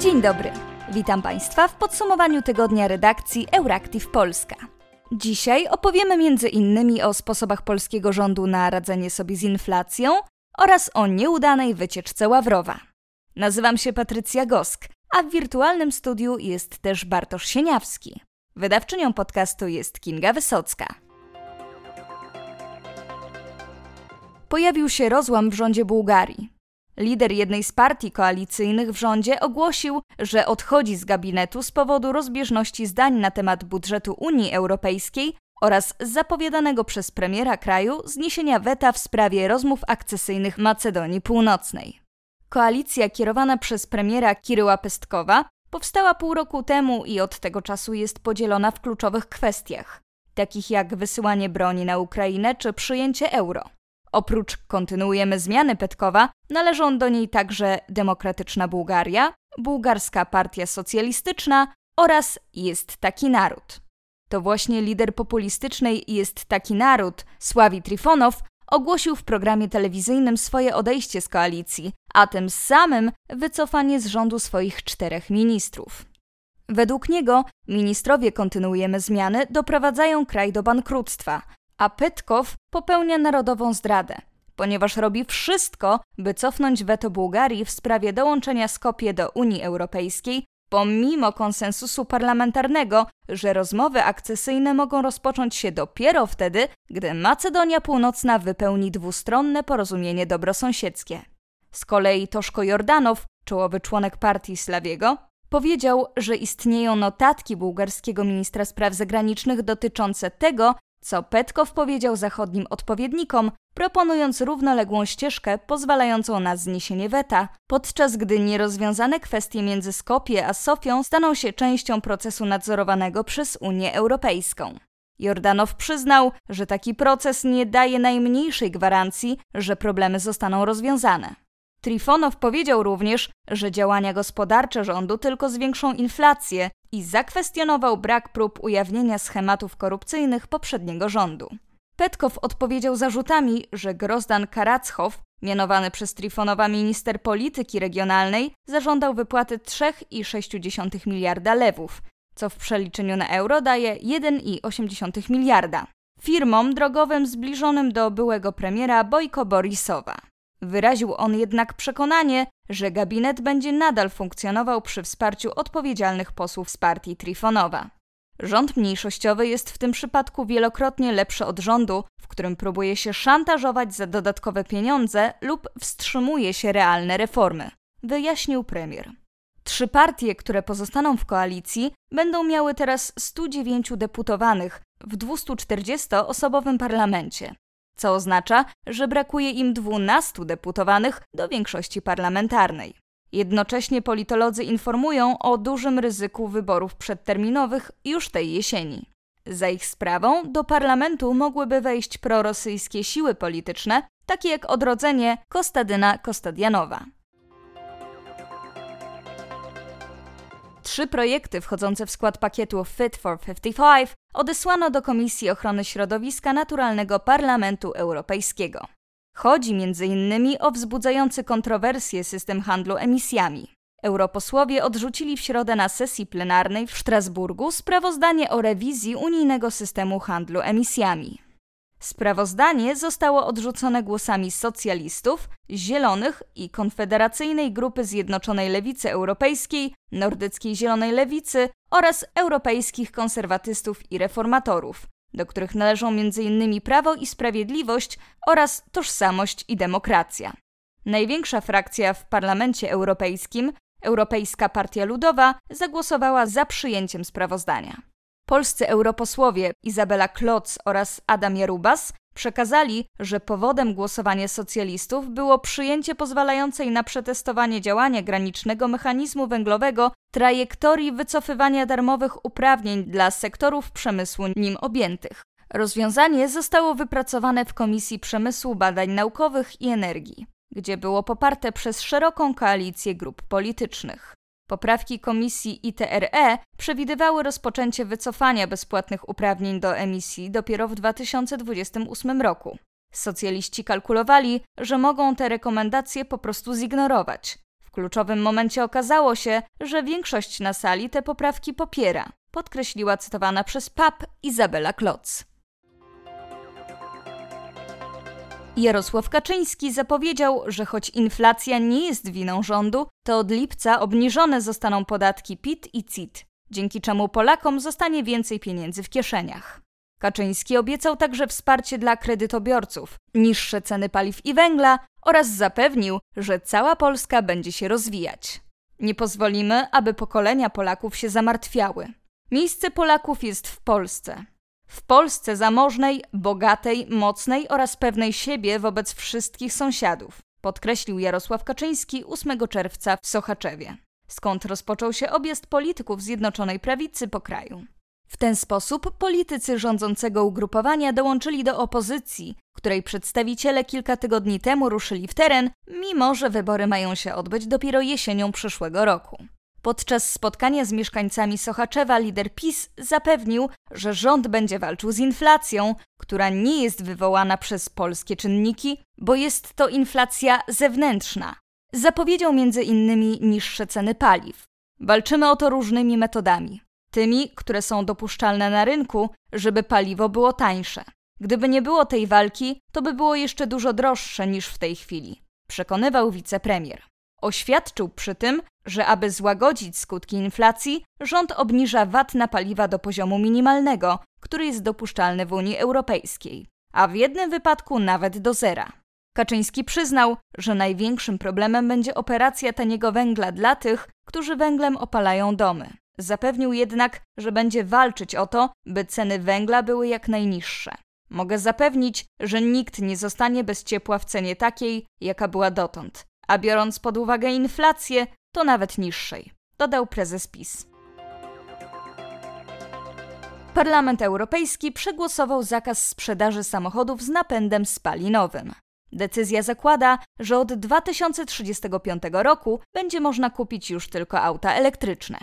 Dzień dobry. Witam Państwa w podsumowaniu tygodnia redakcji Euractiv Polska. Dzisiaj opowiemy między innymi o sposobach polskiego rządu na radzenie sobie z inflacją oraz o nieudanej wycieczce Ławrowa. Nazywam się Patrycja Gosk, a w wirtualnym studiu jest też Bartosz Sieniawski. Wydawczynią podcastu jest Kinga Wysocka. Pojawił się rozłam w rządzie Bułgarii. Lider jednej z partii koalicyjnych w rządzie ogłosił, że odchodzi z gabinetu z powodu rozbieżności zdań na temat budżetu Unii Europejskiej oraz zapowiadanego przez premiera kraju zniesienia weta w sprawie rozmów akcesyjnych Macedonii Północnej. Koalicja kierowana przez premiera Kiryła Pestkowa powstała pół roku temu i od tego czasu jest podzielona w kluczowych kwestiach, takich jak wysyłanie broni na Ukrainę czy przyjęcie euro. Oprócz kontynuujemy zmiany Petkowa, należą do niej także Demokratyczna Bułgaria, Bułgarska Partia Socjalistyczna oraz Jest Taki Naród. To właśnie lider populistycznej Jest Taki Naród, Sławi Trifonow, ogłosił w programie telewizyjnym swoje odejście z koalicji, a tym samym wycofanie z rządu swoich czterech ministrów. Według niego ministrowie kontynuujemy zmiany doprowadzają kraj do bankructwa, a Petkow popełnia narodową zdradę, ponieważ robi wszystko, by cofnąć weto Bułgarii w sprawie dołączenia Skopie do Unii Europejskiej, pomimo konsensusu parlamentarnego, że rozmowy akcesyjne mogą rozpocząć się dopiero wtedy, gdy Macedonia Północna wypełni dwustronne porozumienie dobrosąsiedzkie. Z kolei Toszko Jordanow, czołowy członek partii Slawiego, powiedział, że istnieją notatki bułgarskiego ministra spraw zagranicznych dotyczące tego, co Petkow powiedział zachodnim odpowiednikom, proponując równoległą ścieżkę pozwalającą na zniesienie weta, podczas gdy nierozwiązane kwestie między Skopje a Sofią staną się częścią procesu nadzorowanego przez Unię Europejską. Jordanow przyznał, że taki proces nie daje najmniejszej gwarancji, że problemy zostaną rozwiązane. Trifonow powiedział również, że działania gospodarcze rządu tylko zwiększą inflację i zakwestionował brak prób ujawnienia schematów korupcyjnych poprzedniego rządu. Petkow odpowiedział zarzutami, że Grozdan Karachow, mianowany przez Trifonowa minister polityki regionalnej, zażądał wypłaty 3,6 miliarda lewów, co w przeliczeniu na euro daje 1,8 miliarda. Firmom drogowym zbliżonym do byłego premiera Bojko Borisowa. Wyraził on jednak przekonanie, że gabinet będzie nadal funkcjonował przy wsparciu odpowiedzialnych posłów z partii Trifonowa. Rząd mniejszościowy jest w tym przypadku wielokrotnie lepszy od rządu, w którym próbuje się szantażować za dodatkowe pieniądze lub wstrzymuje się realne reformy, wyjaśnił premier. Trzy partie, które pozostaną w koalicji, będą miały teraz 109 deputowanych w 240-osobowym parlamencie co oznacza, że brakuje im 12 deputowanych do większości parlamentarnej. Jednocześnie politolodzy informują o dużym ryzyku wyborów przedterminowych już tej jesieni. Za ich sprawą do parlamentu mogłyby wejść prorosyjskie siły polityczne, takie jak odrodzenie Kostadyna Kostadianowa. Trzy projekty wchodzące w skład pakietu Fit for 55 odesłano do Komisji Ochrony Środowiska Naturalnego Parlamentu Europejskiego. Chodzi m.in. o wzbudzający kontrowersje system handlu emisjami. Europosłowie odrzucili w środę na sesji plenarnej w Strasburgu sprawozdanie o rewizji unijnego systemu handlu emisjami. Sprawozdanie zostało odrzucone głosami socjalistów, zielonych i konfederacyjnej grupy Zjednoczonej Lewicy Europejskiej, Nordyckiej Zielonej Lewicy oraz europejskich konserwatystów i reformatorów, do których należą m.in. Prawo i Sprawiedliwość oraz Tożsamość i Demokracja. Największa frakcja w Parlamencie Europejskim, Europejska Partia Ludowa, zagłosowała za przyjęciem sprawozdania. Polscy europosłowie Izabela Kloc oraz Adam Jarubas przekazali, że powodem głosowania socjalistów było przyjęcie pozwalającej na przetestowanie działania granicznego mechanizmu węglowego trajektorii wycofywania darmowych uprawnień dla sektorów przemysłu nim objętych. Rozwiązanie zostało wypracowane w Komisji Przemysłu Badań Naukowych i Energii, gdzie było poparte przez szeroką koalicję grup politycznych. Poprawki komisji ITRE przewidywały rozpoczęcie wycofania bezpłatnych uprawnień do emisji dopiero w 2028 roku. Socjaliści kalkulowali, że mogą te rekomendacje po prostu zignorować. W kluczowym momencie okazało się, że większość na sali te poprawki popiera, podkreśliła cytowana przez PAP Izabela Kloc. Jarosław Kaczyński zapowiedział, że choć inflacja nie jest winą rządu, to od lipca obniżone zostaną podatki PIT i CIT, dzięki czemu Polakom zostanie więcej pieniędzy w kieszeniach. Kaczyński obiecał także wsparcie dla kredytobiorców, niższe ceny paliw i węgla oraz zapewnił, że cała Polska będzie się rozwijać. Nie pozwolimy, aby pokolenia Polaków się zamartwiały. Miejsce Polaków jest w Polsce. W Polsce zamożnej, bogatej, mocnej oraz pewnej siebie wobec wszystkich sąsiadów, podkreślił Jarosław Kaczyński 8 czerwca w Sochaczewie, skąd rozpoczął się objazd polityków Zjednoczonej Prawicy po kraju. W ten sposób politycy rządzącego ugrupowania dołączyli do opozycji, której przedstawiciele kilka tygodni temu ruszyli w teren, mimo że wybory mają się odbyć dopiero jesienią przyszłego roku. Podczas spotkania z mieszkańcami Sochaczewa lider PiS zapewnił, że rząd będzie walczył z inflacją, która nie jest wywołana przez polskie czynniki, bo jest to inflacja zewnętrzna. Zapowiedział między innymi niższe ceny paliw. Walczymy o to różnymi metodami tymi, które są dopuszczalne na rynku, żeby paliwo było tańsze. Gdyby nie było tej walki, to by było jeszcze dużo droższe niż w tej chwili, przekonywał wicepremier. Oświadczył przy tym, że aby złagodzić skutki inflacji, rząd obniża VAT na paliwa do poziomu minimalnego, który jest dopuszczalny w Unii Europejskiej, a w jednym wypadku nawet do zera. Kaczyński przyznał, że największym problemem będzie operacja taniego węgla dla tych, którzy węglem opalają domy. Zapewnił jednak, że będzie walczyć o to, by ceny węgla były jak najniższe. Mogę zapewnić, że nikt nie zostanie bez ciepła w cenie takiej, jaka była dotąd, a biorąc pod uwagę inflację, to nawet niższej, dodał prezes PiS. Parlament Europejski przegłosował zakaz sprzedaży samochodów z napędem spalinowym. Decyzja zakłada, że od 2035 roku będzie można kupić już tylko auta elektryczne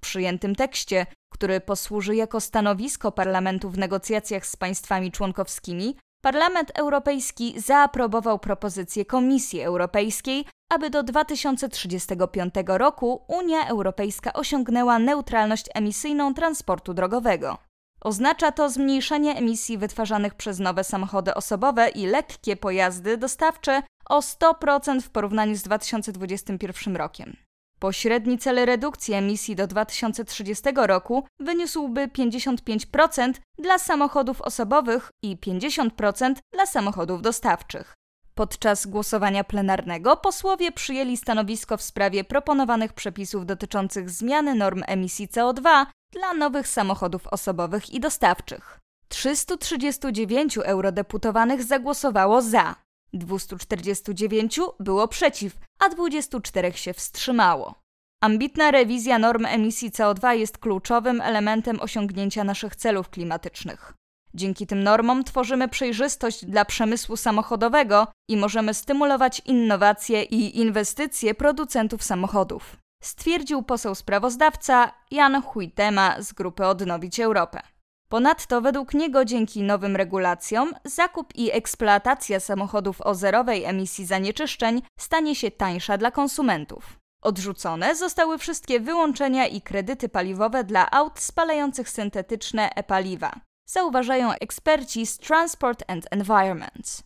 przyjętym tekście, który posłuży jako stanowisko parlamentu w negocjacjach z państwami członkowskimi, Parlament Europejski zaaprobował propozycję Komisji Europejskiej, aby do 2035 roku Unia Europejska osiągnęła neutralność emisyjną transportu drogowego. Oznacza to zmniejszenie emisji wytwarzanych przez nowe samochody osobowe i lekkie pojazdy dostawcze o 100% w porównaniu z 2021 rokiem. Pośredni cel redukcji emisji do 2030 roku wyniósłby 55% dla samochodów osobowych i 50% dla samochodów dostawczych. Podczas głosowania plenarnego posłowie przyjęli stanowisko w sprawie proponowanych przepisów dotyczących zmiany norm emisji CO2 dla nowych samochodów osobowych i dostawczych. 339 eurodeputowanych zagłosowało za, 249 było przeciw, a 24 się wstrzymało. Ambitna rewizja norm emisji CO2 jest kluczowym elementem osiągnięcia naszych celów klimatycznych. Dzięki tym normom tworzymy przejrzystość dla przemysłu samochodowego i możemy stymulować innowacje i inwestycje producentów samochodów, stwierdził poseł sprawozdawca Jan Huitema z grupy Odnowić Europę. Ponadto według niego dzięki nowym regulacjom zakup i eksploatacja samochodów o zerowej emisji zanieczyszczeń stanie się tańsza dla konsumentów. Odrzucone zostały wszystkie wyłączenia i kredyty paliwowe dla aut spalających syntetyczne e-paliwa, zauważają eksperci z Transport and Environment.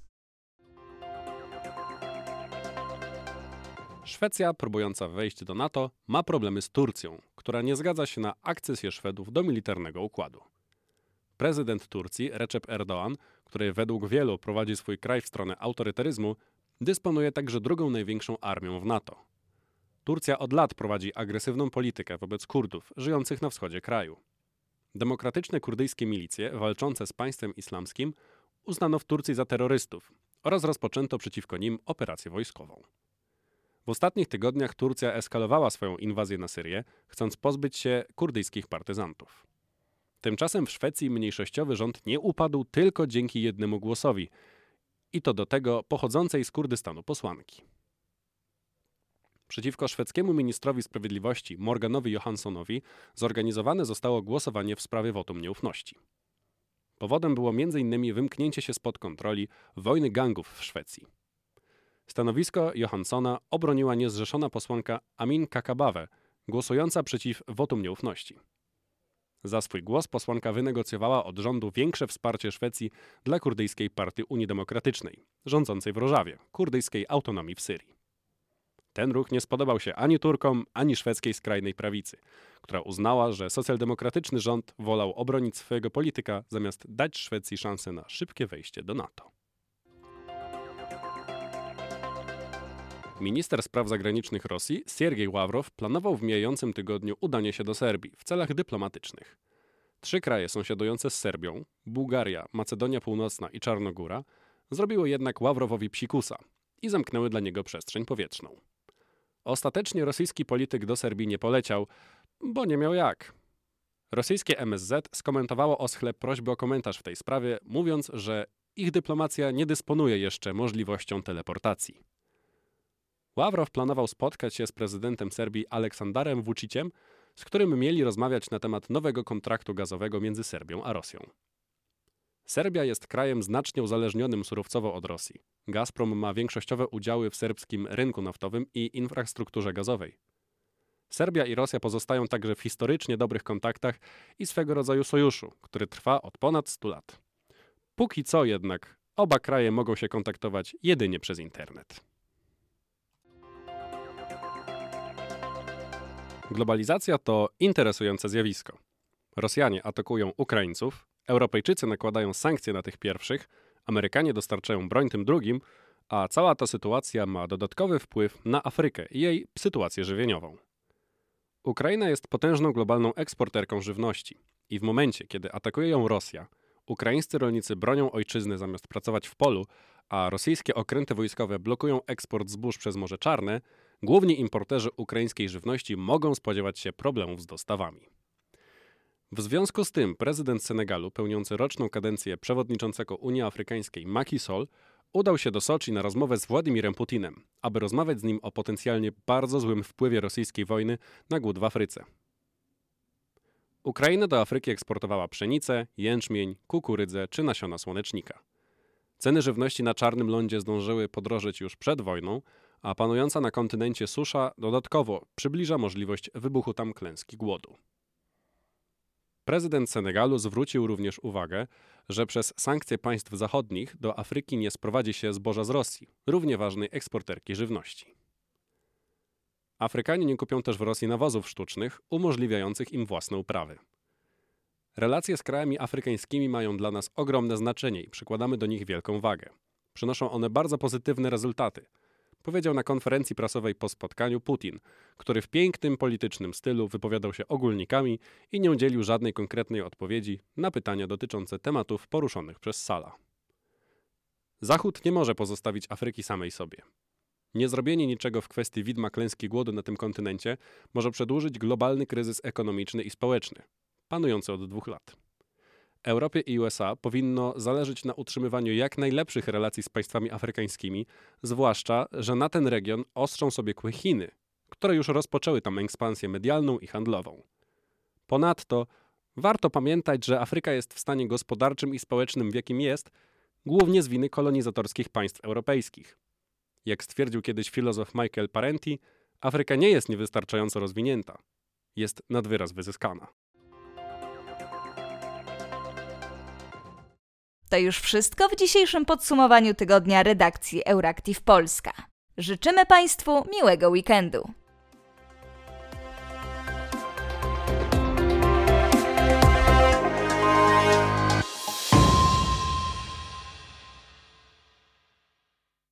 Szwecja, próbująca wejść do NATO, ma problemy z Turcją, która nie zgadza się na akcesję Szwedów do militarnego układu. Prezydent Turcji Recep Erdoğan, który według wielu prowadzi swój kraj w stronę autorytaryzmu, dysponuje także drugą największą armią w NATO. Turcja od lat prowadzi agresywną politykę wobec Kurdów żyjących na wschodzie kraju. Demokratyczne kurdyjskie milicje walczące z państwem islamskim uznano w Turcji za terrorystów oraz rozpoczęto przeciwko nim operację wojskową. W ostatnich tygodniach Turcja eskalowała swoją inwazję na Syrię, chcąc pozbyć się kurdyjskich partyzantów. Tymczasem w Szwecji mniejszościowy rząd nie upadł tylko dzięki jednemu głosowi, i to do tego pochodzącej z Kurdystanu posłanki. Przeciwko szwedzkiemu ministrowi sprawiedliwości Morganowi Johanssonowi zorganizowane zostało głosowanie w sprawie wotum nieufności. Powodem było m.in. wymknięcie się spod kontroli wojny gangów w Szwecji. Stanowisko Johanssona obroniła niezrzeszona posłanka Amin Kakabawe, głosująca przeciw wotum nieufności. Za swój głos posłanka wynegocjowała od rządu większe wsparcie Szwecji dla kurdyjskiej partii Unii Demokratycznej, rządzącej w Rożawie, kurdyjskiej autonomii w Syrii. Ten ruch nie spodobał się ani Turkom, ani szwedzkiej skrajnej prawicy, która uznała, że socjaldemokratyczny rząd wolał obronić swojego polityka, zamiast dać Szwecji szansę na szybkie wejście do NATO. Minister spraw zagranicznych Rosji, Siergiej Ławrow, planował w mijającym tygodniu udanie się do Serbii w celach dyplomatycznych. Trzy kraje sąsiadujące z Serbią Bułgaria, Macedonia Północna i Czarnogóra zrobiły jednak Ławrowowi psikusa i zamknęły dla niego przestrzeń powietrzną. Ostatecznie rosyjski polityk do Serbii nie poleciał, bo nie miał jak. Rosyjskie MSZ skomentowało Oschle prośbę o komentarz w tej sprawie, mówiąc, że ich dyplomacja nie dysponuje jeszcze możliwością teleportacji. Ławrow planował spotkać się z prezydentem Serbii Aleksandarem Vuciciem, z którym mieli rozmawiać na temat nowego kontraktu gazowego między Serbią a Rosją. Serbia jest krajem znacznie uzależnionym surowcowo od Rosji. Gazprom ma większościowe udziały w serbskim rynku naftowym i infrastrukturze gazowej. Serbia i Rosja pozostają także w historycznie dobrych kontaktach i swego rodzaju sojuszu, który trwa od ponad 100 lat. Póki co jednak oba kraje mogą się kontaktować jedynie przez internet. Globalizacja to interesujące zjawisko. Rosjanie atakują Ukraińców, Europejczycy nakładają sankcje na tych pierwszych, Amerykanie dostarczają broń tym drugim, a cała ta sytuacja ma dodatkowy wpływ na Afrykę i jej sytuację żywieniową. Ukraina jest potężną globalną eksporterką żywności i w momencie, kiedy atakuje ją Rosja, ukraińscy rolnicy bronią ojczyzny zamiast pracować w polu, a rosyjskie okręty wojskowe blokują eksport zbóż przez Morze Czarne, główni importerzy ukraińskiej żywności mogą spodziewać się problemów z dostawami. W związku z tym prezydent Senegalu, pełniący roczną kadencję przewodniczącego Unii Afrykańskiej Macky Sall, udał się do Soczi na rozmowę z Władimirem Putinem, aby rozmawiać z nim o potencjalnie bardzo złym wpływie rosyjskiej wojny na głód w Afryce. Ukraina do Afryki eksportowała pszenicę, jęczmień, kukurydzę czy nasiona słonecznika. Ceny żywności na czarnym lądzie zdążyły podrożeć już przed wojną, a panująca na kontynencie susza dodatkowo przybliża możliwość wybuchu tam klęski głodu. Prezydent Senegalu zwrócił również uwagę, że przez sankcje państw zachodnich do Afryki nie sprowadzi się zboża z Rosji, równie ważnej eksporterki żywności. Afrykanie nie kupią też w Rosji nawozów sztucznych umożliwiających im własne uprawy. Relacje z krajami afrykańskimi mają dla nas ogromne znaczenie i przykładamy do nich wielką wagę. Przynoszą one bardzo pozytywne rezultaty – powiedział na konferencji prasowej po spotkaniu Putin, który w pięknym politycznym stylu wypowiadał się ogólnikami i nie udzielił żadnej konkretnej odpowiedzi na pytania dotyczące tematów poruszonych przez Sala. Zachód nie może pozostawić Afryki samej sobie. Niezrobienie niczego w kwestii widma klęski głodu na tym kontynencie może przedłużyć globalny kryzys ekonomiczny i społeczny, panujący od dwóch lat. Europie i USA powinno zależeć na utrzymywaniu jak najlepszych relacji z państwami afrykańskimi, zwłaszcza, że na ten region ostrzą sobie kły Chiny, które już rozpoczęły tam ekspansję medialną i handlową. Ponadto warto pamiętać, że Afryka jest w stanie gospodarczym i społecznym, w jakim jest, głównie z winy kolonizatorskich państw europejskich. Jak stwierdził kiedyś filozof Michael Parenti, Afryka nie jest niewystarczająco rozwinięta, jest nad wyraz wyzyskana. To już wszystko w dzisiejszym podsumowaniu tygodnia redakcji Euractiv Polska. Życzymy Państwu miłego weekendu.